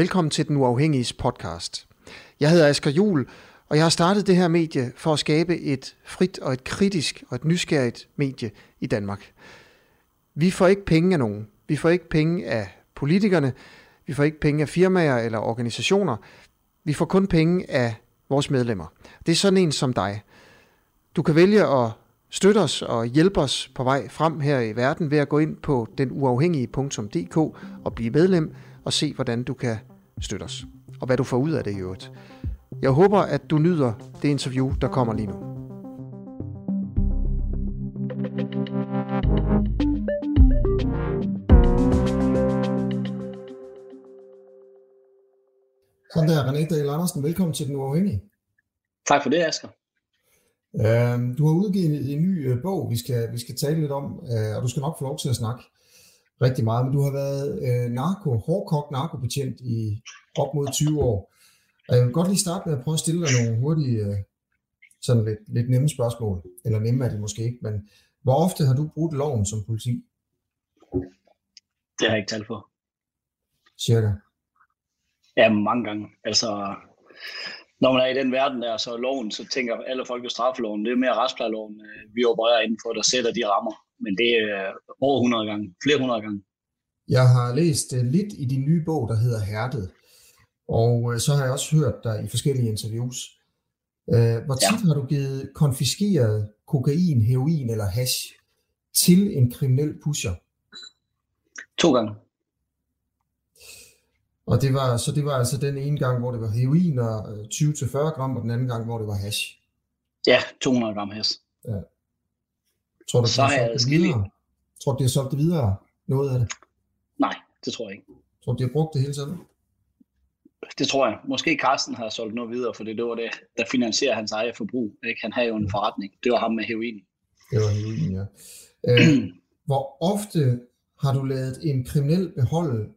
Velkommen til Den Uafhængige podcast. Jeg hedder Asger Jul, og jeg har startet det her medie for at skabe et frit og et kritisk og et nysgerrigt medie i Danmark. Vi får ikke penge af nogen. Vi får ikke penge af politikerne. Vi får ikke penge af firmaer eller organisationer. Vi får kun penge af vores medlemmer. Det er sådan en som dig. Du kan vælge at støtte os og hjælpe os på vej frem her i verden ved at gå ind på denuafhængige.dk og blive medlem og se, hvordan du kan støtte os. Og hvad du får ud af det i øvrigt. Jeg håber, at du nyder det interview, der kommer lige nu. Sådan der, René Dahl Andersen. Velkommen til Den Uafhængige. Tak for det, Asger. Uh, du har udgivet en ny uh, bog, vi skal, vi skal tale lidt om, uh, og du skal nok få lov til at snakke rigtig meget, men du har været uh, narko, hårdkogt narkobetjent i op mod 20 år. Og jeg vil godt lige starte med at prøve at stille dig nogle hurtige, uh, sådan lidt, lidt nemme spørgsmål, eller nemme er det måske ikke, men hvor ofte har du brugt loven som politi? Det har jeg ikke talt for. Cirka? Ja, mange gange. Altså, når man er i den verden der, så loven, så tænker alle folk jo straffeloven. Det er mere retsplejeloven, øh, vi opererer indenfor, der sætter de rammer. Men det er over 100 gange, flere hundrede gange. Jeg har læst uh, lidt i din nye bog, der hedder Hærdet. Og uh, så har jeg også hørt dig i forskellige interviews. Uh, hvor tit ja. har du givet konfiskeret kokain, heroin eller hash til en kriminel pusher? To gange. Og det var, så det var altså den ene gang, hvor det var heroin og 20-40 gram, og den anden gang, hvor det var hash. Ja, 200 gram hash. Ja. Tror du, så har jeg videre? Tror du, det har solgt det videre, noget af det? Nej, det tror jeg ikke. Tror du, de har brugt det hele tiden? Det tror jeg. Måske Carsten har solgt noget videre, for det var det, der finansierer hans eget forbrug. Ikke? Han har jo en forretning. Det var ham med heroin. Det var heroin, ja. Øh, hvor ofte har du lavet en kriminel beholde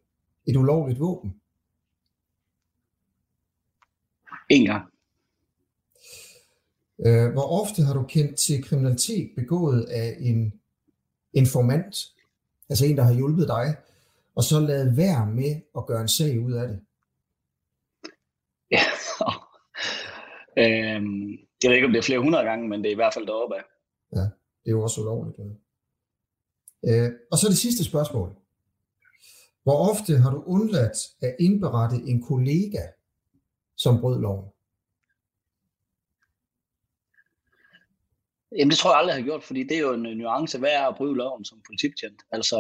et ulovligt våben? En gang. Øh, hvor ofte har du kendt til kriminalitet begået af en informant, altså en, der har hjulpet dig, og så lavet være med at gøre en sag ud af det? Ja, øhm, jeg ved ikke, om det er flere hundrede gange, men det er i hvert fald deroppe af. Ja, det er jo også ulovligt. Ja. Øh, og så det sidste spørgsmål. Hvor ofte har du undladt at indberette en kollega, som brød loven? Jamen det tror jeg aldrig, jeg har gjort, fordi det er jo en nuance. Hvad er at bryde loven som politibetjent? Altså,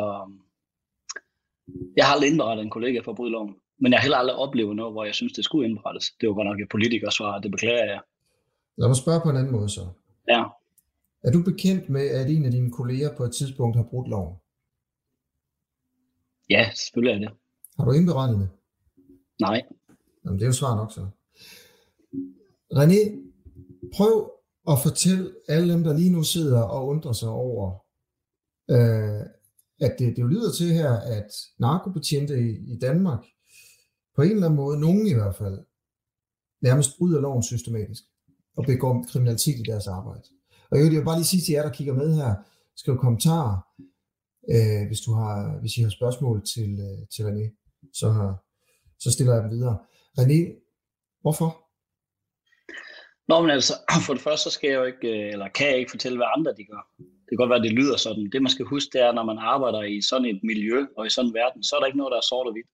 jeg har aldrig indberettet en kollega for at bryde loven, men jeg har heller aldrig oplevet noget, hvor jeg synes, det skulle indberettes. Det var godt nok et politikersvar, det beklager jeg. Lad mig spørge på en anden måde så. Ja. Er du bekendt med, at en af dine kolleger på et tidspunkt har brudt loven? Ja, selvfølgelig er det. Har du indberettet det? Nej. Jamen, det er jo svar nok så. René, prøv og fortælle alle dem, der lige nu sidder og undrer sig over, øh, at det, det jo lyder til her, at narkobetjente i, i Danmark, på en eller anden måde, nogen i hvert fald, nærmest bryder loven systematisk og begår kriminalitet i deres arbejde. Og jeg vil bare lige sige til jer, der kigger med her, skriv kommentarer, øh, hvis, du har, hvis I har spørgsmål til, øh, til René, så, så stiller jeg dem videre. René, hvorfor? Nå, men altså, for det første, så skal jeg jo ikke, øh, eller kan jeg ikke fortælle, hvad andre de gør. Det kan godt være, at det lyder sådan. Det, man skal huske, det er, når man arbejder i sådan et miljø og i sådan en verden, så er der ikke noget, der er sort og hvidt.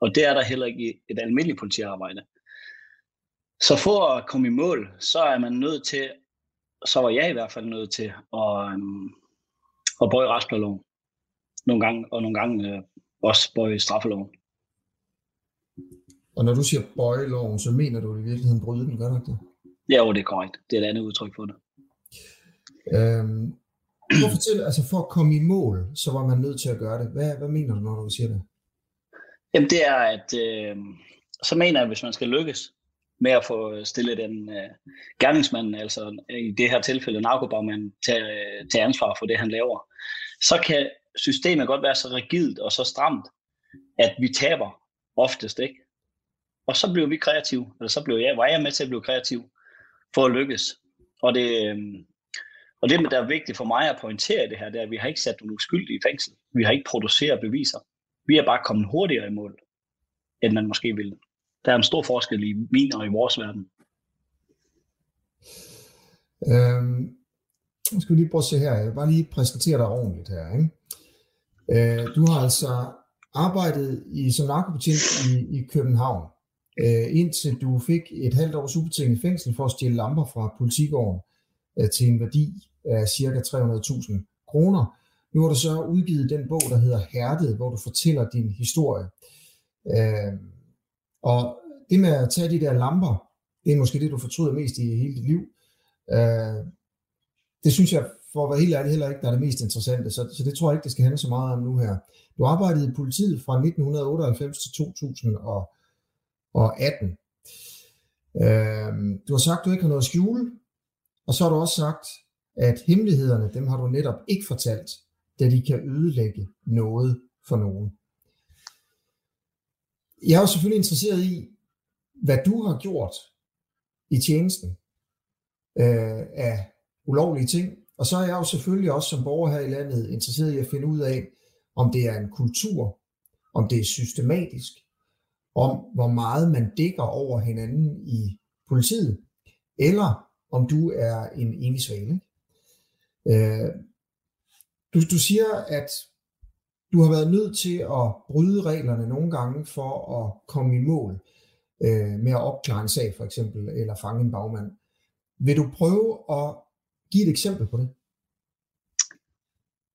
Og det er der heller ikke i et almindeligt politiarbejde. Så for at komme i mål, så er man nødt til, så var jeg i hvert fald nødt til at, um, at bøje retsplejeloven. Nogle gange, og nogle gange øh, også bøje straffeloven. Og når du siger bøje loven, så mener du i virkeligheden bryde den, gør du ikke det? Ja, jo, det er korrekt. Det er et andet udtryk for det. Øhm, for, at fortælle, altså for at komme i mål, så var man nødt til at gøre det. Hvad, hvad mener du, når du siger det? Jamen det er, at øh, så mener jeg, at hvis man skal lykkes med at få stillet den øh, gerningsmand, altså i det her tilfælde narkobagmanden, til, øh, til ansvar for det, han laver, så kan systemet godt være så rigidt og så stramt, at vi taber oftest, ikke? Og så blev vi kreative, eller så blev jeg, var jeg med til at blive kreativ for at lykkes. Og det, øh, og det, der er vigtigt for mig at pointere det her, det er, at vi har ikke sat nogen uskyldige i fængsel. Vi har ikke produceret beviser. Vi er bare kommet hurtigere i mål. end man måske ville. Der er en stor forskel i min og i vores verden. Øhm, nu skal vi lige prøve at se her. Jeg vil bare lige præsentere dig ordentligt her. Ikke? Øh, du har altså arbejdet i, som narkobetjent i, i København, øh, indtil du fik et halvt års ubetinget fængsel for at stjæle lamper fra politigården øh, til en værdi af ca. 300.000 kroner. Nu har du så udgivet den bog, der hedder Hærdet, hvor du fortæller din historie. Øh, og det med at tage de der lamper, det er måske det, du fortryder mest i hele dit liv. Øh, det synes jeg, for at være helt ærlig, heller ikke, der er det mest interessante, så, så det tror jeg ikke, det skal handle så meget om nu her. Du arbejdede i politiet fra 1998 til 2000 og og 18. Øh, du har sagt, du ikke har noget at skjule, og så har du også sagt, at hemmelighederne, dem har du netop ikke fortalt, da de kan ødelægge noget for nogen. Jeg er jo selvfølgelig interesseret i, hvad du har gjort i tjenesten øh, af ulovlige ting, og så er jeg jo selvfølgelig også som borger her i landet interesseret i at finde ud af, om det er en kultur, om det er systematisk, om hvor meget man dækker over hinanden i politiet, eller om du er en enig svale. Øh, du, du siger, at du har været nødt til at bryde reglerne nogle gange for at komme i mål øh, med at opklare en sag for eksempel, eller fange en bagmand. Vil du prøve at give et eksempel på det?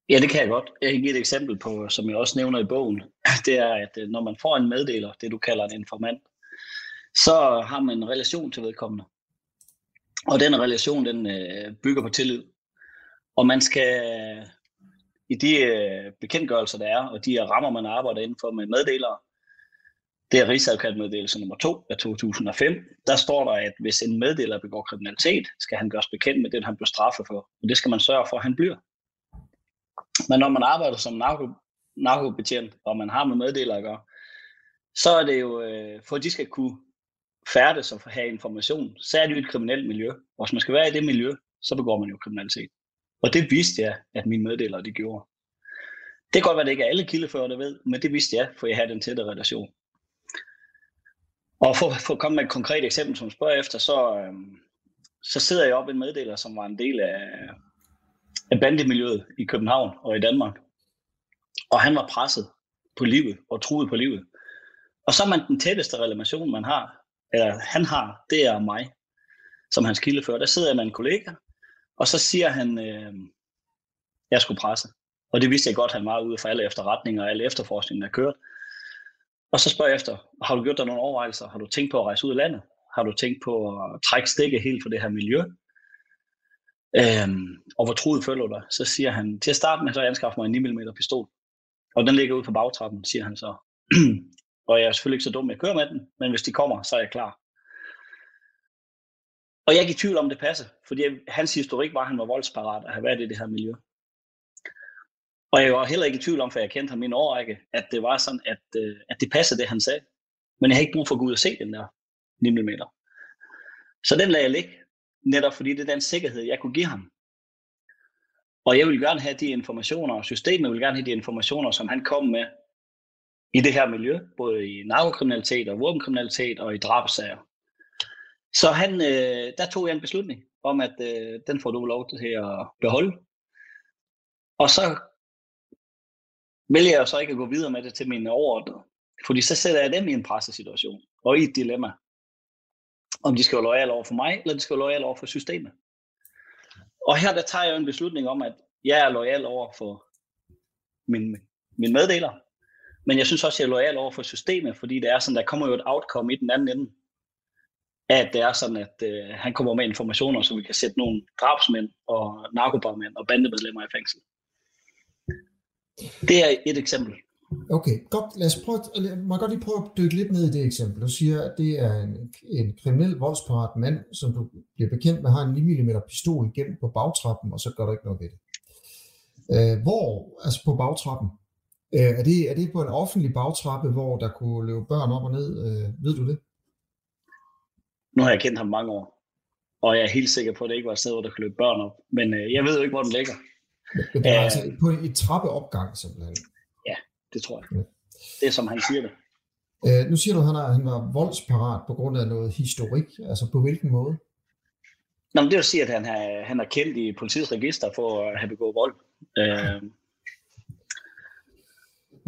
Ja, det kan jeg godt. Jeg kan give et eksempel på, som jeg også nævner i bogen. Det er, at øh, når man får en meddeler, det du kalder en informant, så har man en relation til vedkommende. Og den relation, den øh, bygger på tillid. Og man skal i de øh, bekendtgørelser, der er, og de rammer, man arbejder inden for med meddelere, det er Rigsadvokatmeddelelse nummer 2 af 2005. Der står der, at hvis en meddeler begår kriminalitet, skal han gøres bekendt med det, han bliver straffet for. Og det skal man sørge for, at han bliver. Men når man arbejder som narko, narkobetjent, og man har med meddelere at gøre, så er det jo, øh, for at de skal kunne færdes og have information, så er det jo et kriminelt miljø. Og hvis man skal være i det miljø, så begår man jo kriminalitet. Og det vidste jeg, at mine meddelere de gjorde. Det kan godt være, at det ikke er alle kildefører, der ved, men det vidste jeg, for jeg havde den tætte relation. Og for, for at komme med et konkret eksempel, som spørger efter, så, øh, så sidder jeg op en meddeler, som var en del af, af bandemiljøet i København og i Danmark. Og han var presset på livet og truet på livet. Og så er man den tætteste relation, man har, eller han har, det er mig, som hans kildefører. Der sidder jeg med en kollega, og så siger han, øh, jeg skulle presse. Og det vidste jeg godt, han var ude for alle efterretninger og alle efterforskninger, der kørte. Og så spørger jeg efter, har du gjort dig nogle overvejelser? Har du tænkt på at rejse ud af landet? Har du tænkt på at trække stikket helt for det her miljø? Øhm, og hvor troet følger dig? Så siger han, til at starte med, så jeg anskaffer mig en 9 mm pistol. Og den ligger ude på bagtrappen, siger han så. og jeg er selvfølgelig ikke så dum, at jeg kører med den, men hvis de kommer, så er jeg klar. Og jeg er ikke i tvivl om, det passer, fordi hans historik var, at han var voldsparat at have været i det her miljø. Og jeg var heller ikke i tvivl om, for jeg kendte ham i en årrække, at det var sådan, at, øh, at det passede det, han sagde. Men jeg havde ikke brug for at gå ud og se den der 9 mm. Så den lagde jeg ligge, netop fordi det er den sikkerhed, jeg kunne give ham. Og jeg vil gerne have de informationer, og systemet vil gerne have de informationer, som han kom med i det her miljø, både i narkokriminalitet og våbenkriminalitet og i drabsager. Så han, øh, der tog jeg en beslutning om, at øh, den får du lov til at beholde. Og så vælger jeg så ikke at gå videre med det til mine overordnede. Fordi så sætter jeg dem i en pressesituation og i et dilemma. Om de skal være lojale over for mig, eller de skal være lojale over for systemet. Og her der tager jeg en beslutning om, at jeg er lojal over for min, min meddeler. Men jeg synes også, at jeg er lojal over for systemet, fordi det er sådan, der kommer jo et outcome i den anden ende. At det er sådan, at øh, han kommer med informationer, så vi kan sætte nogle drabsmænd og narkobarmænd og bandemedlemmer i fængsel. Det er et eksempel. Okay, godt. Lad os prøve, må godt lige prøve at dykke lidt ned i det eksempel. Du siger, at det er en, en kriminel voldsparat mand, som du bliver bekendt med, har en 9 mm pistol gemt på bagtrappen, og så gør du ikke noget ved det. Øh, hvor, altså på bagtrappen, øh, er, det, er det på en offentlig bagtrappe, hvor der kunne løbe børn op og ned? Øh, ved du det? Nu har jeg kendt ham mange år, og jeg er helt sikker på, at det ikke var et sted, hvor der kunne løbe børn op. Men øh, jeg ved jo ikke, hvor den ligger. Men det er altså på et trappeopgang simpelthen? Det tror jeg. Det er som han siger det. Øh, nu siger du, at han, er, han var voldsparat på grund af noget historik. Altså på hvilken måde? Nå, men det vil sige, at han er, han er kendt i politiets register for at have begået vold. Øh,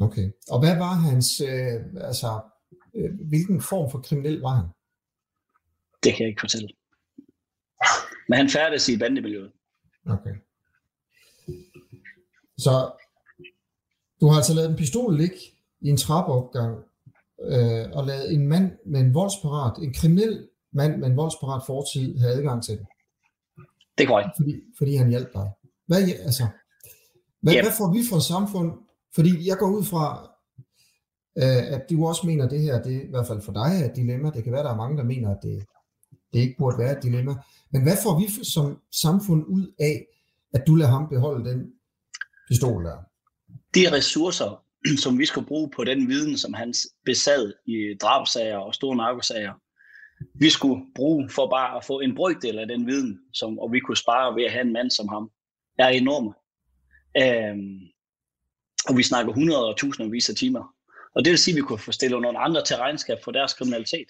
Okay. Og hvad var hans, øh, altså, øh, hvilken form for kriminel var han? det kan jeg ikke fortælle. Men han færdes i bandemiljøet. Okay. Så du har altså lavet en pistol ligge i en trappeopgang, øh, og lavet en mand med en voldsparat, en kriminel mand med en voldsparat fortid, have adgang til den, Det er korrekt. fordi, fordi han hjalp dig. Hvad, altså, hvad, Ja. hvad får vi et samfund? Fordi jeg går ud fra, øh, at du også mener, at det her, det er i hvert fald for dig er et dilemma. Det kan være, der er mange, der mener, at det, det ikke burde være et dilemma. Men hvad får vi som samfund ud af, at du lader ham beholde den pistol der? De ressourcer, som vi skulle bruge på den viden, som han besad i drabsager og store narkosager, vi skulle bruge for bare at få en brøkdel af den viden, som, og vi kunne spare ved at have en mand som ham, er enorme. Øhm, og vi snakker 100 og tusindvis af timer. Og det vil sige, at vi kunne få stillet nogle andre til regnskab for deres kriminalitet.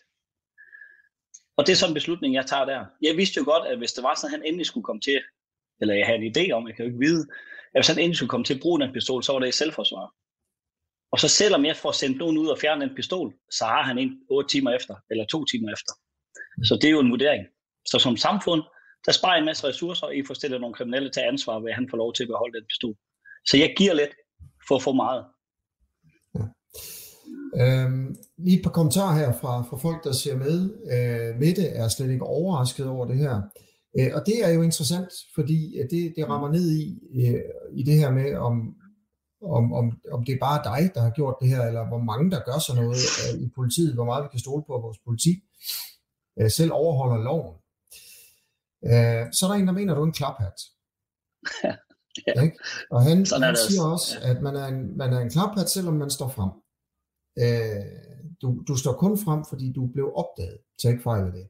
Og det er sådan en beslutning, jeg tager der. Jeg vidste jo godt, at hvis det var sådan, at han endelig skulle komme til, eller jeg havde en idé om, jeg kan jo ikke vide, at hvis han endelig skulle komme til at bruge den pistol, så var det i selvforsvar. Og så selvom jeg får sendt nogen ud og fjerne den pistol, så har han en 8 timer efter, eller 2 timer efter. Så det er jo en vurdering. Så som samfund, der sparer I en masse ressourcer, og I får stillet nogle kriminelle til ansvar, ved at han får lov til at beholde den pistol. Så jeg giver lidt for at få meget. Øhm, lige et par kommentarer her fra, fra folk, der ser med. Øh, Mette er slet ikke overrasket over det her. Øh, og det er jo interessant, fordi øh, det, det rammer ned i, øh, i det her med, om, om, om, om det er bare dig, der har gjort det her, eller hvor mange, der gør sådan noget øh, i politiet, hvor meget vi kan stole på, at vores politi øh, selv overholder loven. Øh, så er der en, der mener, at du er en klaphat. Ja. Ikke? Og han, han siger også. også, at man er, en, man er en klaphat, selvom man står frem. Øh, du, du står kun frem, fordi du blev opdaget. Tag ikke fejl af det.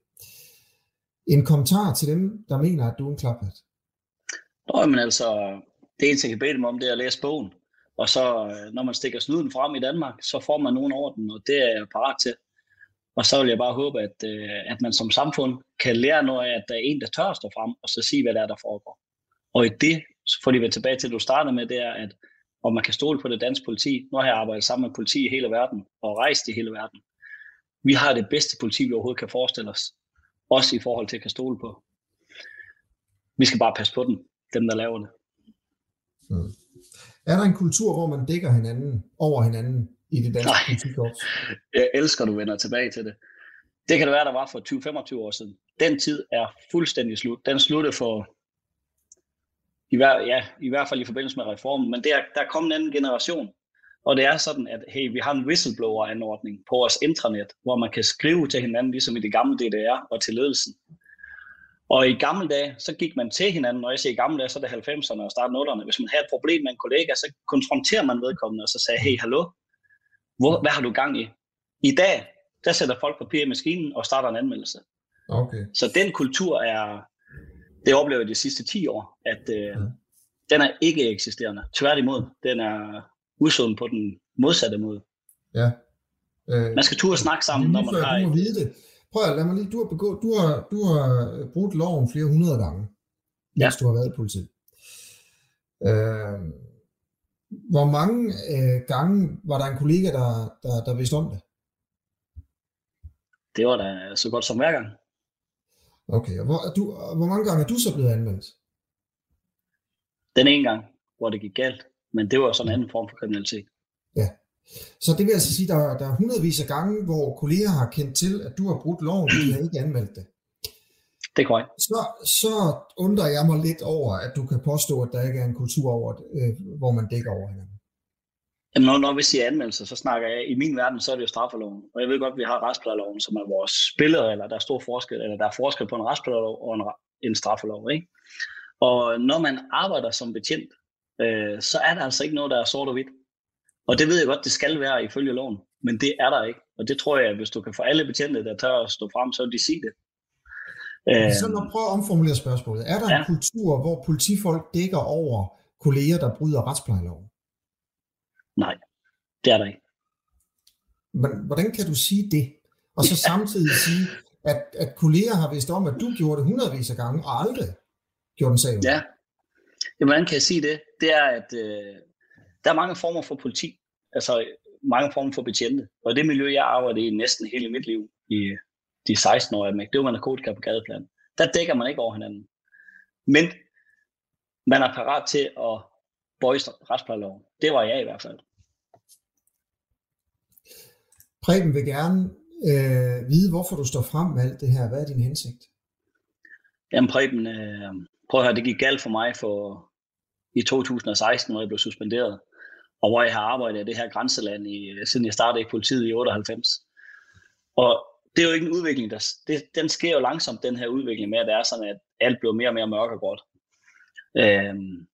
En kommentar til dem, der mener, at du er en klaphat. Nå, men altså, det eneste, jeg kan bede dem om, det er at læse bogen. Og så, øh, når man stikker snuden frem i Danmark, så får man nogen over den, og det er jeg parat til. Og så vil jeg bare håbe, at, øh, at man som samfund kan lære noget af, at der er en, der tør at stå frem, og så sige, hvad der er, der foregår. Og i det, så får de vel tilbage til, at du startede med, det er, at om man kan stole på det danske politi. Nu har jeg arbejdet sammen med politi i hele verden, og rejst i hele verden. Vi har det bedste politi, vi overhovedet kan forestille os. Også i forhold til at kan stole på. Vi skal bare passe på dem, dem der laver det. Mm. Er der en kultur, hvor man dækker hinanden over hinanden i det danske Nej. politikorps? Jeg elsker, du vender tilbage til det. Det kan det være, der var for 20-25 år siden. Den tid er fuldstændig slut. Den sluttede for, i, hver, ja, i hvert fald i forbindelse med reformen, men er, der er kommet en anden generation. Og det er sådan, at hey, vi har en whistleblower-anordning på vores intranet, hvor man kan skrive til hinanden, ligesom i det gamle DDR og til ledelsen. Og i gamle dage, så gik man til hinanden, og jeg siger i gamle dage, så er det 90'erne og starten 0'erne. Hvis man havde et problem med en kollega, så konfronterer man vedkommende, og så sagde, hey, hallo, hvor, hvad har du gang i? I dag, der sætter folk papir i maskinen og starter en anmeldelse. Okay. Så den kultur er, det oplever jeg de sidste 10 år, at øh, Ja. den er ikke eksisterende. Tværtimod, den er udsund på den modsatte måde. Ja. Øh, Man skal turde snakke sammen, når man har du må vide det. Prøv at lad mig lige, du har, begået, du har, du har brudt loven flere hundrede gange, mens Ja. du har været i politiet. Øh, hvor mange øh, gange var der en kollega, der, der, der vidste om det? det var da så godt som hver gang. Okay, og hvor, du, hvor mange gange er du så blevet anmeldt? Den ene gang, hvor det gik galt, men det var sådan en anden form for kriminalitet. Så det vil altså sige, at der, der er hundredvis af gange, hvor kolleger har kendt til, at du har brudt loven, og de har ikke anmeldt det. Det er korrekt. Så, så undrer jeg mig lidt over, at du kan påstå, at der ikke er en kultur over, øh, hvor man dækker over hinanden. Jamen, når, når vi siger anmeldelse, så snakker jeg, i min verden, så er det jo straffeloven. Og jeg ved godt, at vi har retsplejeloven, som er vores spillerregler. Der er stor forskel, eller der er forskel på en retsplejelov og en, en straffelov. Ikke? Og når man arbejder som betjent, øh, så er der altså ikke noget, der er sort og hvidt. Og det ved jeg godt, det skal være ifølge loven. Men det er der ikke. Og det tror jeg, at hvis du kan få alle betjente, der tør at stå frem, så vil de sige det. Øh, Så lad mig prøve at omformulere spørgsmålet. Er der ja. En kultur, hvor politifolk dækker over kolleger, der bryder retsplejeloven? nej, det er der ikke. hvordan kan du sige det? Og så samtidig sige, at, at kolleger har vidst om, at du gjorde det hundredvis af gange, og aldrig gjorde den sag. Ja. Jamen, hvordan kan jeg sige det? Det er, at øh, der er mange former for politi. Altså mange former for betjente. Og det miljø, jeg arbejdede i næsten hele mit liv, i de 16 år, med, det var narkotika på gadeplan. Der dækker man ikke over hinanden. Men man er parat til at bøje retsplejeloven. Det var jeg i hvert fald. Preben vil gerne øh, vide, hvorfor du står frem med alt det her. Hvad er din hensigt? Jamen Preben, øh, prøv at høre, det gik galt for mig for, i 2016, når jeg blev suspenderet. Og hvor jeg har arbejdet i det her grænseland, i, siden jeg startede i politiet i 98. Og det er jo ikke en udvikling, der, det, den sker jo langsomt, den her udvikling med, at det er sådan, at alt bliver mere og mere mørk og godt. Øhm,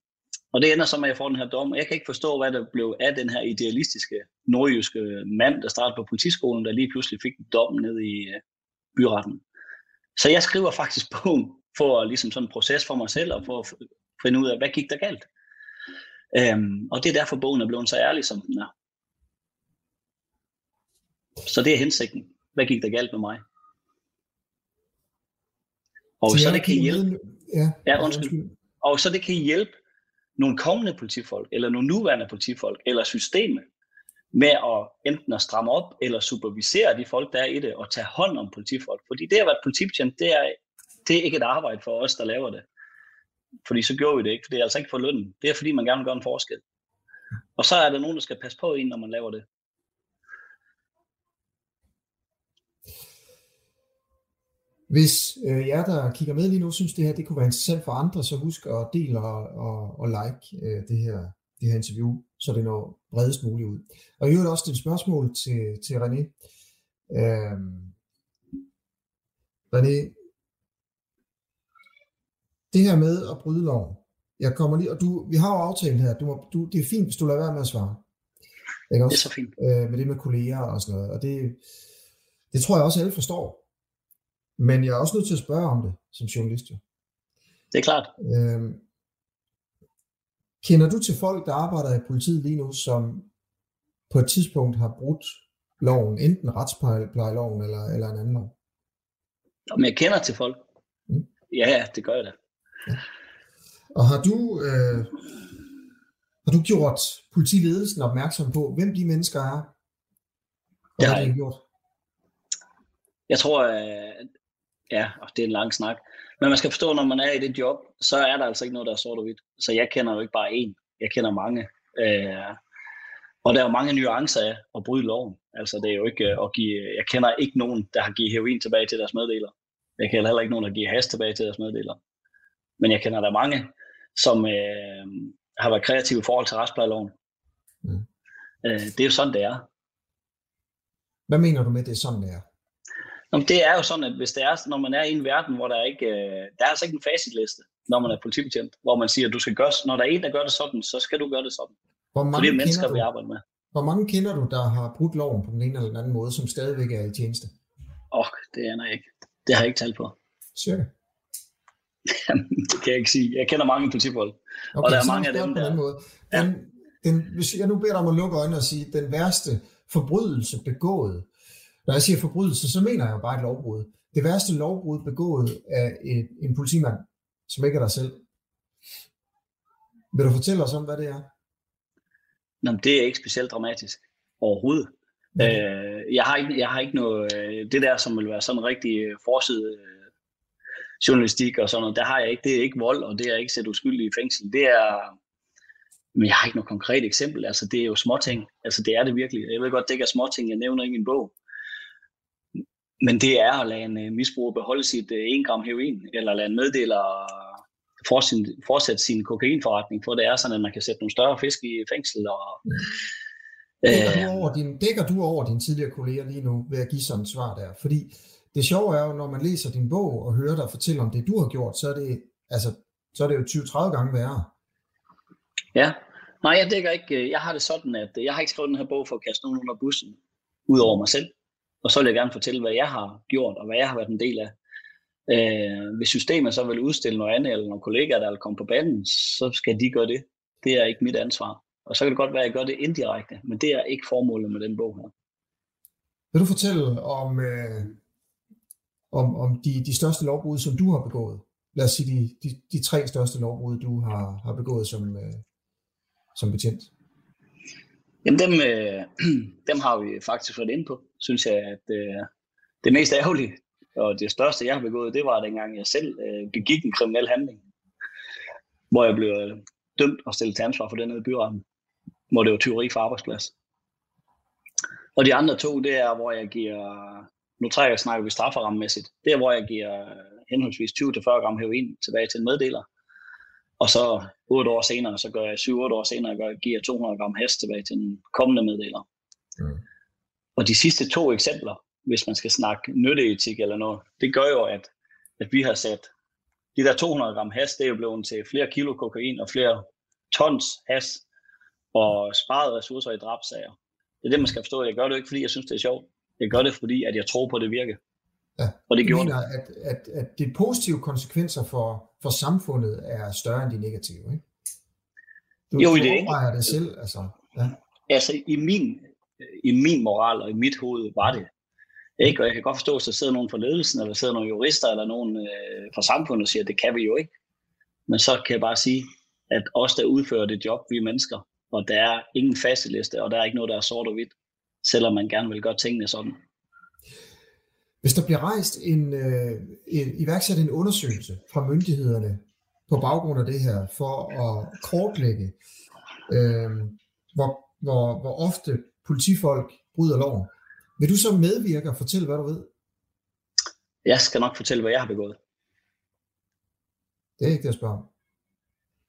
og det ender så med, at jeg får den her dom. Jeg kan ikke forstå, hvad der blev af den her idealistiske nordjyske mand, der startede på politiskolen, der lige pludselig fik dommen ned i øh, byretten. Så jeg skriver faktisk bogen for ligesom sådan en proces for mig selv, og for at finde ud af, hvad gik der galt. Øhm, og det er derfor, bogen er blevet så ærlig, som den er. Så det er hensigten. Hvad gik der galt med mig? Og så, så det kan hjælpe. Ja, ja, undskyld. Og så det kan hjælpe nogle kommende politifolk, eller nogle nuværende politifolk, eller systemet, med at enten at stramme op, eller supervisere de folk, der er i det, og tage hånd om politifolk. Fordi det at være politibetjent, det er, det er ikke et arbejde for os, der laver det. Fordi så gjorde vi det ikke, for det er altså ikke for lønnen. Det er fordi, man gerne vil gøre en forskel. Og så er der nogen, der skal passe på en, når man laver det. Hvis øh, jer, der kigger med lige nu, synes det her det kunne være interessant for andre, så husk at dele og, og, og like øh, det, her, det her interview, så det når bredest muligt ud. Og i øvrigt også et spørgsmål til, til René. Øh, René, det her med at bryde loven, jeg kommer lige, og du, vi har jo aftalt her, du må, du, det er fint, hvis du lader være med at svare. Ikke også? Det er så fint. Øh, med det med kolleger og sådan noget, og det, det tror jeg også, alle forstår. Men jeg er også nødt til at spørge om det som journalist. Jo. Det er klart. Øhm, kender du til folk, der arbejder i politiet lige nu, som på et tidspunkt har brudt loven, enten retsplejeloven eller, eller en anden lov? Om jeg kender til folk? Mm. Ja, ja, det gør jeg da. Og har du, øh, har du gjort politiledelsen opmærksom på, hvem de mennesker er? Og det har jeg gjort? Jeg tror, at Ja, og det er en lang snak. Men man skal forstå, når man er i det job, så er der altså ikke noget, der er sort og hvidt. Så jeg kender jo ikke bare én. Jeg kender mange. Øh, og der er jo mange nuancer af at bryde loven. Altså det er jo ikke øh, at give... Jeg kender ikke nogen, der har givet heroin tilbage til deres meddeler. Jeg kender heller ikke nogen, der giver has tilbage til deres meddeler. Men jeg kender der mange, som øh, har været kreative i forhold til retsplejeloven. Mm. Øh, det er jo sådan, det er. Hvad mener du med, det er sådan, det er? Jamen, det er jo sådan, at hvis det er, når man er i en verden, hvor der ikke, øh, der er altså ikke en facitliste, når man er politibetjent, hvor man siger, at du skal gøre, når der er en, der gør det sådan, så skal du gøre det sådan. Hvor mange For det er mennesker, du, vi arbejder med. Hvor mange kender du, der har brudt loven på den ene eller den anden måde, som stadigvæk er i tjeneste? Åh, oh, det aner jeg ikke. Det har jeg ikke talt på. Cirka? det kan jeg ikke sige. Jeg kender mange politifolk. Okay, og der er mange af dem, der... Den måde. Den, ja. den, hvis jeg nu beder dig om at lukke øjnene og sige, den værste forbrydelse begået når jeg siger forbrydelse, så mener jeg jo bare et lovbrud. Det værste lovbrud begået af et, en politimand, som ikke er dig selv. Vil du fortælle os om, hvad det er? Nå, det er ikke specielt dramatisk overhovedet. Okay. Øh, jeg, har ikke, jeg har ikke noget, øh, det der, som vil være sådan en rigtig øh, forside øh, journalistik og sådan noget, der har jeg ikke, det er ikke vold, og det er ikke sæt uskyldig i fængsel. Det er, men jeg har ikke noget konkret eksempel, altså det er jo småting, altså det er det virkelig. Jeg ved godt, det ikke er småting, jeg nævner i min bog, men det er at lade en øh, misbruger beholde sit 1 øh, gram heroin, eller lade en meddeler fortsætte sin kokainforretning, for det er sådan, at man kan sætte nogle større fisk i fængsel. Og, dækker, øh, du over din, dækker du over dine tidligere kolleger lige nu ved at give sådan et svar der? Fordi det sjove er jo, når man læser din bog og hører dig fortælle om det, du har gjort, så er det, altså, så er det jo 20-30 gange værre. Ja, nej, jeg dækker ikke. Jeg har det sådan, at jeg har ikke skrevet den her bog for at kaste nogen under bussen, ud over mig selv. Og så vil jeg gerne fortælle, hvad jeg har gjort, og hvad jeg har været en del af. Øh, hvis systemet så vil udstille noget andet, eller nogle kollegaer, der vil komme på banen, så skal de gøre det. Det er ikke mit ansvar. Og så kan det godt være, at jeg gør det indirekte, men det er ikke formålet med den bog her. Vil du fortælle om, øh, om, om de, de største lovbrud, som du har begået? Lad os sige de, de, de tre største lovbrud, du har, har begået som, øh, som betjent. Jamen dem, øh, dem har vi faktisk fået ind på, synes jeg, at øh, det mest ærgerlige og det største, jeg har begået, det var dengang, jeg selv øh, begik en kriminel handling, hvor jeg blev øh, dømt og stillet til ansvar for den her byretten, hvor det var tyveri for arbejdsplads. Og de andre to, det er, hvor jeg giver, nu trækker jeg snakker vi strafferammemæssigt, det er, hvor jeg giver henholdsvis 20-40 gram heroin tilbage til en meddeler. Og så 8 år senere, så gør jeg 7-8 år senere, gør jeg, giver 200 gram hest tilbage til en kommende meddeler. Mm. Og de sidste to eksempler, hvis man skal snakke nytteetik eller noget, det gør jo, at, at vi har sat de der 200 gram has, det er jo blevet til flere kilo kokain og flere tons has og sparet ressourcer i drabsager. Det er det, man skal forstå. Jeg gør det ikke, fordi jeg synes, det er sjovt. Jeg gør det, fordi at jeg tror på, at det virker. Ja. Og det gjorde mener, at, at, at de positive konsekvenser for, for samfundet er større end de negative, ikke? Du, jo, i det ikke. det selv, altså. Ja. Altså, i min, i min moral og i mit hoved var det. Ikke? Og jeg kan godt forstå, at der sidder nogen fra ledelsen, eller sidder nogle jurister, eller nogen øh, fra samfundet og siger, at det kan vi jo ikke. Men så kan jeg bare sige, at os, der udfører det job, vi er mennesker, og der er ingen faseliste, og der er ikke noget, der er sort og hvidt, selvom man gerne vil gøre tingene sådan. Hvis der bliver rejst en, øh, en iværksat en undersøgelse fra myndighederne på baggrund af det her, for at kortlægge, øh, hvor, hvor, hvor ofte politifolk bryder loven, vil du så medvirke og fortælle, hvad du ved? Jeg skal nok fortælle, hvad jeg har begået. Det er ikke det, jeg spørger om.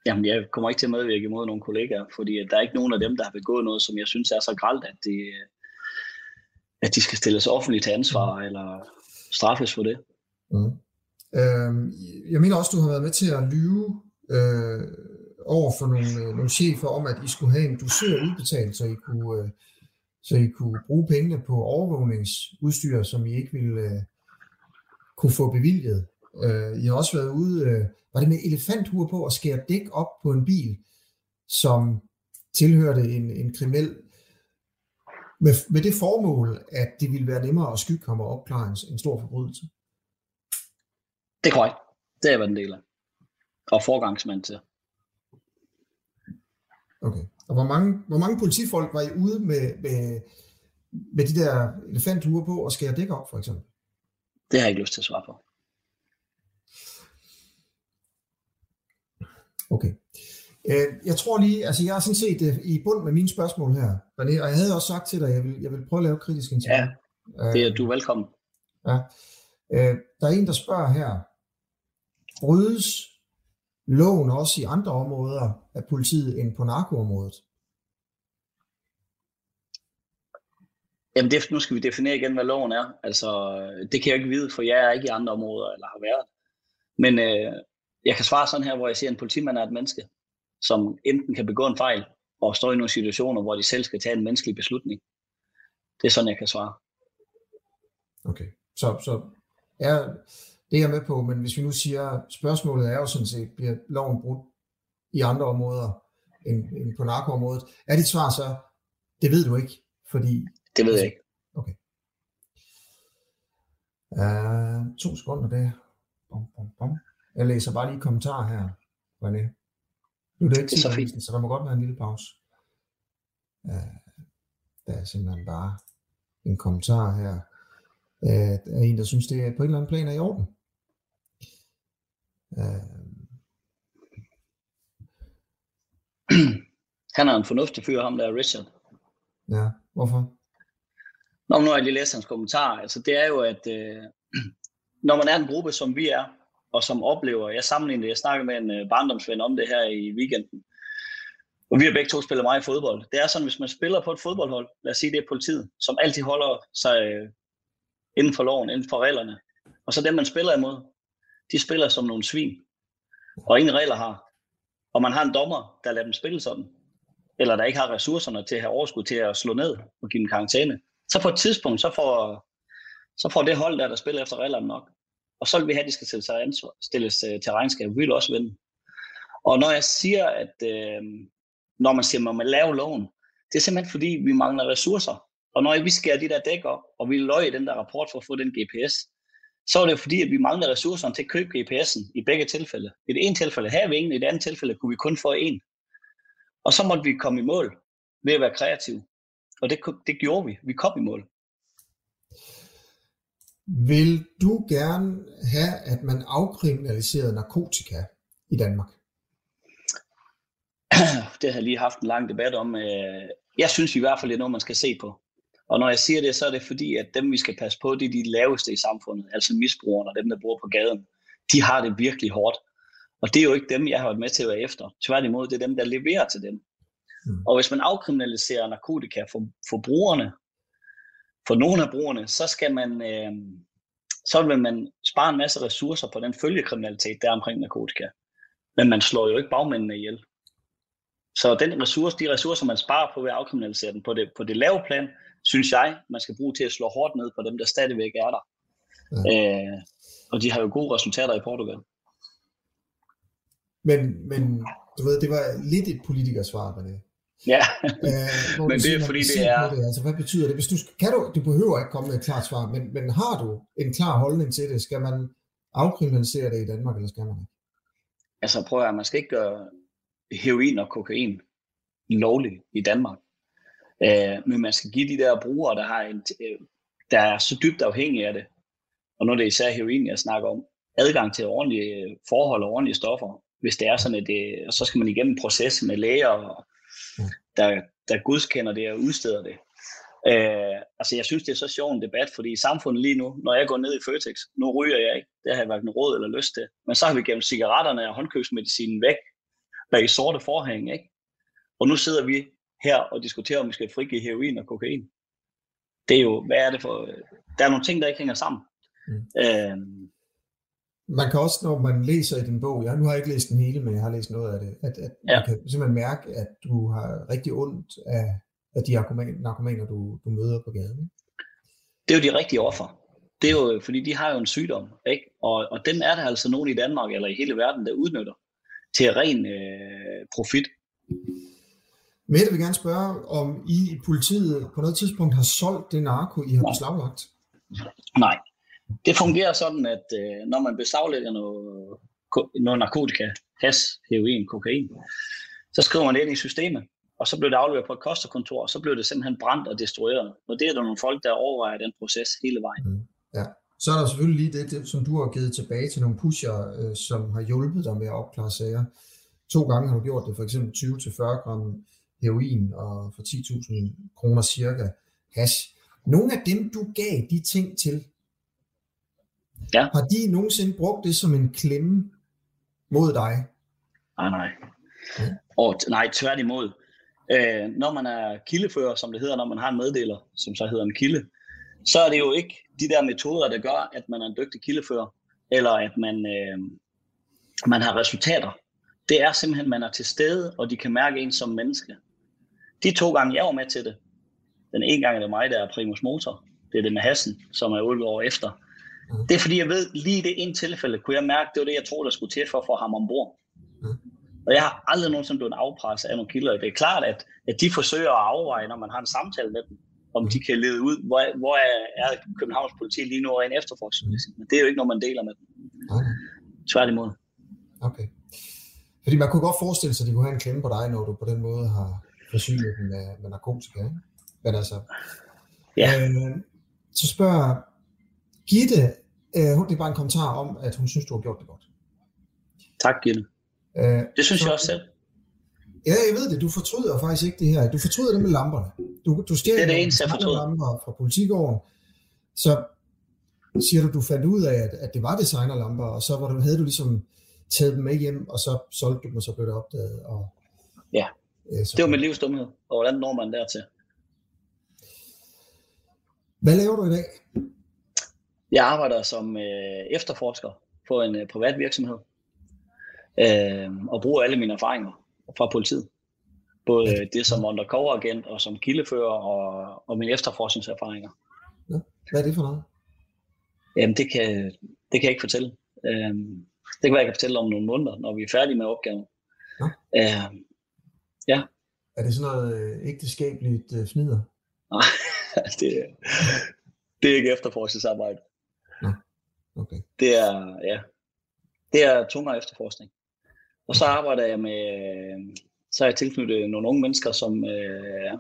Jamen, jeg kommer ikke til at medvirke imod nogle kollegaer, fordi der er ikke nogen af dem, der har begået noget, som jeg synes er så gralt, at de, at de skal stilles offentligt til ansvar mm. eller straffes for det. Mm. Øhm, jeg mener også, du har været med til at lyve øh, over for nogle, øh, nogle chefer om, at I skulle have en dusør udbetalt, så I kunne, øh, så I kunne bruge pengene på overvågningsudstyr, som I ikke ville øh, kunne få bevilget. Øh, I har også været ude, øh, var det med elefanthuer på, at skære dæk op på en bil, som tilhørte en, en kriminel med, med det formål, at det ville være nemmere at skygge ham og opklare en, en stor forbrydelse. Det er korrekt. Det er, hvad den del af. Og forgangsmand til. Okay. Og hvor mange, hvor mange politifolk var I ude med, med, med de der elefanthuer på og skære dæk op, for eksempel? Det har jeg ikke lyst til at svare på. Okay. Øh, jeg tror lige, altså jeg har sådan set øh, i bund med mine spørgsmål her, og jeg havde også sagt til dig, at jeg vil, jeg vil prøve at lave kritisk interview. Ja, det er du er velkommen. Ja. Øh, der er en, der spørger her, brydes loven også i andre områder af politiet end på narkoområdet? Jamen det, nu skal vi definere igen, hvad loven er. Altså, det kan jeg ikke vide, for jeg er ikke i andre områder, eller har været. Men øh, jeg kan svare sådan her, hvor jeg siger, at en politimand er et menneske, som enten kan begå en fejl, og stå i nogle situationer, hvor de selv skal tage en menneskelig beslutning. Det er sådan, jeg kan svare. Okay, så, så er det er jeg med på, men hvis vi nu siger, spørgsmålet er jo sådan set, bliver loven brudt i andre områder end, end på narkoområdet? Er dit svar så, det ved du ikke, fordi... Det ved jeg ikke. Okay. Uh, to sekunder der. Bom, bom, bom. Jeg læser bare lige kommentarer her, René. Nu er det ikke det så fint, så der må godt være en lille pause. Uh, der er simpelthen bare en kommentar her. Uh, der er en, der synes, det er på en eller anden plan er i orden. Uh, Han er en fornuftig fyr, ham der Richard. Ja, hvorfor? Nå, nu har jeg lige læst hans kommentar. Altså, det er jo, at øh, når man er en gruppe, som vi er, og som oplever, jeg sammenligner jeg snakkede med en øh, barndomsven om det her i weekenden, og vi har begge to spillet meget i fodbold. Det er sådan, hvis man spiller på et fodboldhold, lad os sige, det er politiet, som altid holder sig øh, inden for loven, inden for reglerne. Og så dem, man spiller imod, de spiller som nogle svin. Og ingen regler har. Og man har en dommer, der lader dem spille sådan. Eller der ikke har ressourcerne til at have overskud til at slå ned og give dem karantæne. Så på et tidspunkt, så får, så får det hold der, der spiller efter reglerne nok. Og så vil vi have, at de skal stilles, ansvar, stilles til, regnskab. Vi vil også vinde. Og når jeg siger, at øh, når man siger, at man må lave loven, det er simpelthen fordi, vi mangler ressourcer. Og når vi skærer de der dæk op, og vi løg i den der rapport for at få den GPS, så var det jo fordi, at vi mangler ressourcerne til at købe GPS'en i begge tilfælde. I det ene tilfælde havde vi ingen, i det andet tilfælde kunne vi kun få en. Og så måtte vi komme i mål ved at være kreative. Og det, det gjorde vi. Vi kom i mål. Vil du gerne have, at man afkriminaliserede narkotika i Danmark? Det har jeg lige haft en lang debat om. Øh, jeg synes i hvert fald, det er noget, man skal se på. Og når jeg siger det, så er det fordi, at dem, vi skal passe på, det er de laveste i samfundet, altså misbrugerne og dem, der bor på gaden. De har det virkelig hårdt. Og det er jo ikke dem, jeg har været med til at være efter. Tværtimod, det er dem, der leverer til dem. Mm. Og hvis man afkriminaliserer narkotika for, for brugerne, for nogle af brugerne, så skal man, øh, så vil man spare en masse ressourcer på den følgekriminalitet, der er omkring narkotika. Men man slår jo ikke bagmændene ihjel. Så den ressource, de ressourcer, man sparer på ved at afkriminalisere den på det, på det lave plan, synes jeg, man skal bruge til at slå hårdt ned på dem, der stadigvæk er der. Ja. Øh, og de har jo gode resultater i Portugal. Men, men du ved, det var lidt et politikersvar på det. Ja, øh, men det er fordi, det er... Det. Altså, hvad betyder det? Hvis du, kan du, du behøver ikke komme med et klart svar, men, men har du en klar holdning til det? Skal man afkriminalisere det i Danmark, eller skal man ikke? Altså prøv at man skal ikke gøre heroin og kokain lovligt i Danmark. Øh, men man skal give de der brugere, der, har en, øh, der er så dybt afhængige af det, og nu er det især heroin, jeg snakker om, adgang til ordentlige øh, forhold og ordentlige stoffer, hvis det er sådan, at det, og så skal man igennem en proces med læger, der, der godkender det og udsteder det. Øh, altså jeg synes, det er så sjov en debat, fordi i samfundet lige nu, når jeg går ned i Føtex, nu ryger jeg ikke, det har jeg hverken råd eller lyst til, men så har vi gennem cigaretterne og håndkøbsmedicinen væk, bag sorte forhæng, ikke? Og nu sidder vi her og diskuterer, om vi skal frigive heroin og kokain. Det er jo, hvad er det for... Der er nogle ting, der ikke hænger sammen. Mm. Øhm, man kan også, når man læser i din bog, jeg, nu har jeg ikke læst den hele, men jeg har læst noget af det, at, at ja. man kan simpelthen mærke, at du har rigtig ondt af, af de narkomaner, du, du møder på gaden. Det er jo de rigtige offer. Det er jo, fordi de har jo en sygdom, ikke? Og, og den er der altså nogen i Danmark eller i hele verden, der udnytter til ren øh, profit. Mette vil gerne spørge, om I i politiet på noget tidspunkt har solgt det narko, I har beslaglagt? Nej. Det fungerer sådan, at øh, når man beslaglægger noget, noget narkotika, has, heroin, kokain, så skriver man det ind i systemet, og så bliver det afleveret på et kosterkontor, og så bliver det simpelthen brændt og destrueret. Og det er der nogle folk, der overvejer den proces hele vejen. Mm. Ja. Så er der selvfølgelig lige det, det, som du har givet tilbage til nogle pusher, øh, som har hjulpet dig med at opklare sager. To gange har du gjort det, for eksempel 20-40 gram heroin og for 10.000 kroner cirka hash. Nogle af dem, du gav de ting til, ja. har de nogensinde brugt det som en klemme mod dig? Nej, nej. Ja. Og, nej, tværtimod. Øh, når man er kildefører, som det hedder, når man har en meddeler, som så hedder en kilde, så er det jo ikke de der metoder, der gør, at man er en dygtig kildefører, eller at man, øh, man har resultater. Det er simpelthen, at man er til stede, og de kan mærke en som menneske. De to gange, jeg var med til det, den ene gang er det mig, der er primus motor. Det er det med Hassen, som er 8 år efter. Mm. Det er fordi, jeg ved, lige i det ene tilfælde, kunne jeg mærke, det var det, jeg troede, der skulle til for at få ham ombord. Mm. Og jeg har aldrig nogensinde blevet afpresset af nogle kilder. Det er klart, at, at de forsøger at afveje, når man har en samtale med dem, om de kan lede ud, hvor, hvor er, Københavns politi lige nu en efterforskningsmæssigt. Men det er jo ikke noget, man deler med dem. Okay. Tværtimod. Okay. Fordi man kunne godt forestille sig, at de kunne have en klemme på dig, når du på den måde har forsynet dem med, med narkotika. Ikke? Men altså, ja. øh, så spørger Gitte, øh, det er bare en kommentar om, at hun synes, du har gjort det godt. Tak, Gitte. Øh, det synes så, jeg også selv. Ja, jeg ved det. Du fortryder faktisk ikke det her. Du fortryder det med lamperne. Du, du stjæler det er det eneste, jeg fortryder. lamper fra politigården. Så siger du, du fandt ud af, at, at det var designerlamper, og så var du, havde du ligesom taget dem med hjem, og så solgte du dem, og så blev det opdaget. Og, ja, øh, det var mit livs dumhed. Og hvordan når man dertil? Hvad laver du i dag? Jeg arbejder som øh, efterforsker på en øh, privat virksomhed, øh, og bruger alle mine erfaringer fra politiet. Både ja. det som undercover-agent og som kildefører og, og mine efterforskningserfaringer. Ja. Hvad er det for noget? Jamen, det kan, det kan jeg ikke fortælle. Øhm, det kan være, jeg kan fortælle om nogle måneder, når vi er færdige med opgaven. Ja. Øhm, ja. Er det sådan noget øh, ægteskabeligt øh, fnider? Nej, det, det er ikke efterforskningsarbejde. Okay. Det er, ja, det er tungere efterforskning. Og så arbejder jeg med, så er jeg tilknyttet nogle unge mennesker, som, øh,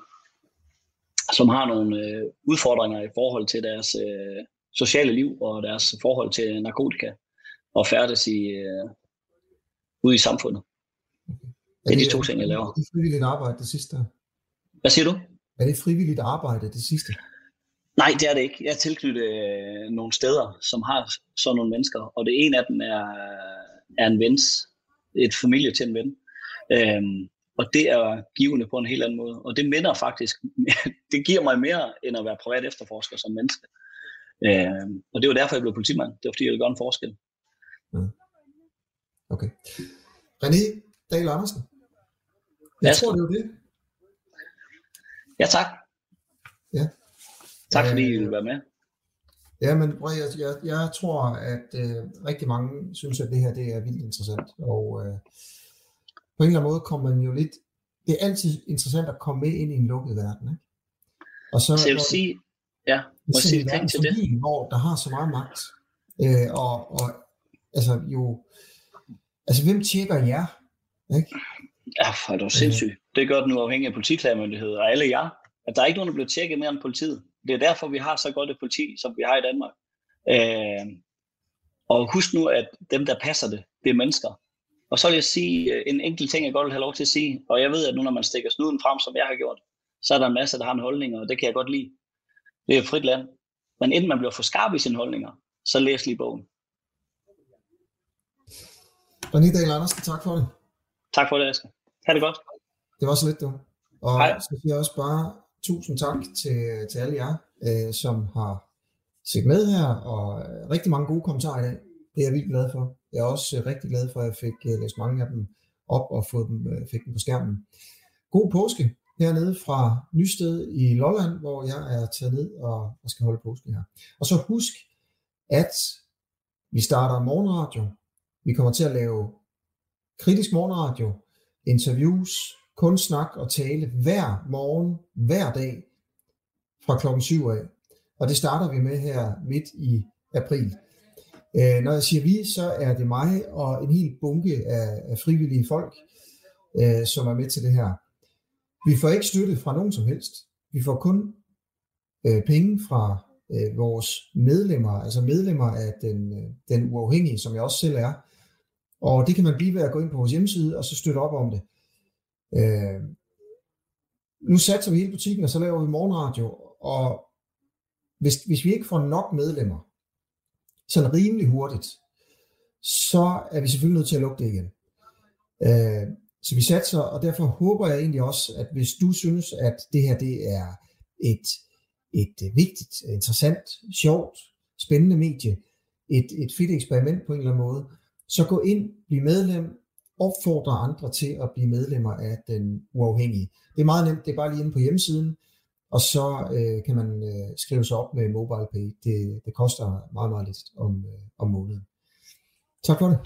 som har nogle øh, udfordringer i forhold til deres øh, sociale liv og deres forhold til narkotika og færdes i, øh, ude i samfundet. Det er de to ting, jeg laver. Er det frivilligt arbejde det sidste? Hvad siger du? Er det frivilligt arbejde det sidste? Nej, det er det ikke. Jeg er tilknyttet øh, nogle steder, som har sådan nogle mennesker, og det ene af dem er, er en vens, et familie til en ven. Øhm, og det er givende på en helt anden måde. Og det minder faktisk, det giver mig mere, end at være privat efterforsker som menneske. Øhm, og det var derfor, jeg blev politimand. Det var fordi, jeg ville gøre en forskel. Mm. Okay. René Dahl Andersen. Jeg Ja, tror, det var det. Ja, tak. Ja. Tak fordi I Øh, ville være med. Ja, men jeg, jeg, jeg tror, at øh, rigtig mange synes, at det her det er vildt interessant. Og øh, på en eller anden måde kommer man jo lidt... Det er altid interessant at komme med ind i en lukket verden. Ikke? Og så, Så jeg vil sige, ja, må sige verden til det? din, hvor der har så meget magt. Øh, og, og altså jo... Altså, hvem tjekker jer? Ikke? Ja, for er du sindssyg. Det gør den uafhængige politiklagemyndighed og alle jer. At der er ikke nogen, der bliver tjekket mere end politiet. Det er derfor, vi har så godt et politi, som vi har i Danmark. Øh, og husk nu, at dem, der passer det, det er mennesker. Og så vil jeg sige øh, en enkelt ting, jeg godt vil have lov til at sige. Og jeg ved, at nu når man stikker snuden frem, som jeg har gjort, så er der en masse, der har en holdning, og det kan jeg godt lide. Det er et frit land. Men inden man bliver for skarp i sine holdninger, så læs lige bogen. René Dahl Andersen, tak for det. Tak for det, Asger. Ha' det godt. Det var så lidt, du. Og Hej. så siger jeg også bare tusind tak til, til alle jer, øh, som har set med her, og øh, rigtig mange gode kommentarer i dag. Det er jeg vildt glad for. Jeg er også øh, rigtig glad for, at jeg fik øh, læst mange af dem op og fået dem, øh, fik dem på skærmen. God påske hernede fra Nysted i Lolland, hvor jeg er taget ned og, og skal holde påske her. Og så husk, at vi starter morgenradio. Vi kommer til at lave kritisk morgenradio, interviews, kun snak og tale hver morgen, hver dag fra klokken 7 af. Og det starter vi med her midt i april. Øh, når jeg siger vi, så er det mig og en hel bunke af, af frivillige folk, øh, som er med til det her. Vi får ikke støtte fra nogen som helst. Vi får kun øh, penge fra øh, vores medlemmer, altså medlemmer af den, øh, den uafhængige, som jeg også selv er. Og det kan man blive ved at gå ind på vores hjemmeside og så støtte op om det. Øh, nu satser vi hele butikken, og så laver vi morgenradio, og hvis, hvis vi ikke får nok medlemmer, sådan rimelig hurtigt, så er vi selvfølgelig nødt til at lukke det igen. Øh, så vi satser, og derfor håber jeg egentlig også, at hvis du synes, at det her det er et, et vigtigt, interessant, sjovt, spændende medie, et, et fedt eksperiment på en eller anden måde, så gå ind, bliv medlem, opfordre andre til at blive medlemmer af den uafhængige. Det er meget nemt, det er bare lige inde på hjemmesiden, og så øh, kan man øh, skrive sig op med MobilePay. Det, det koster meget, meget lidt om, øh, om måneden. Tak for det.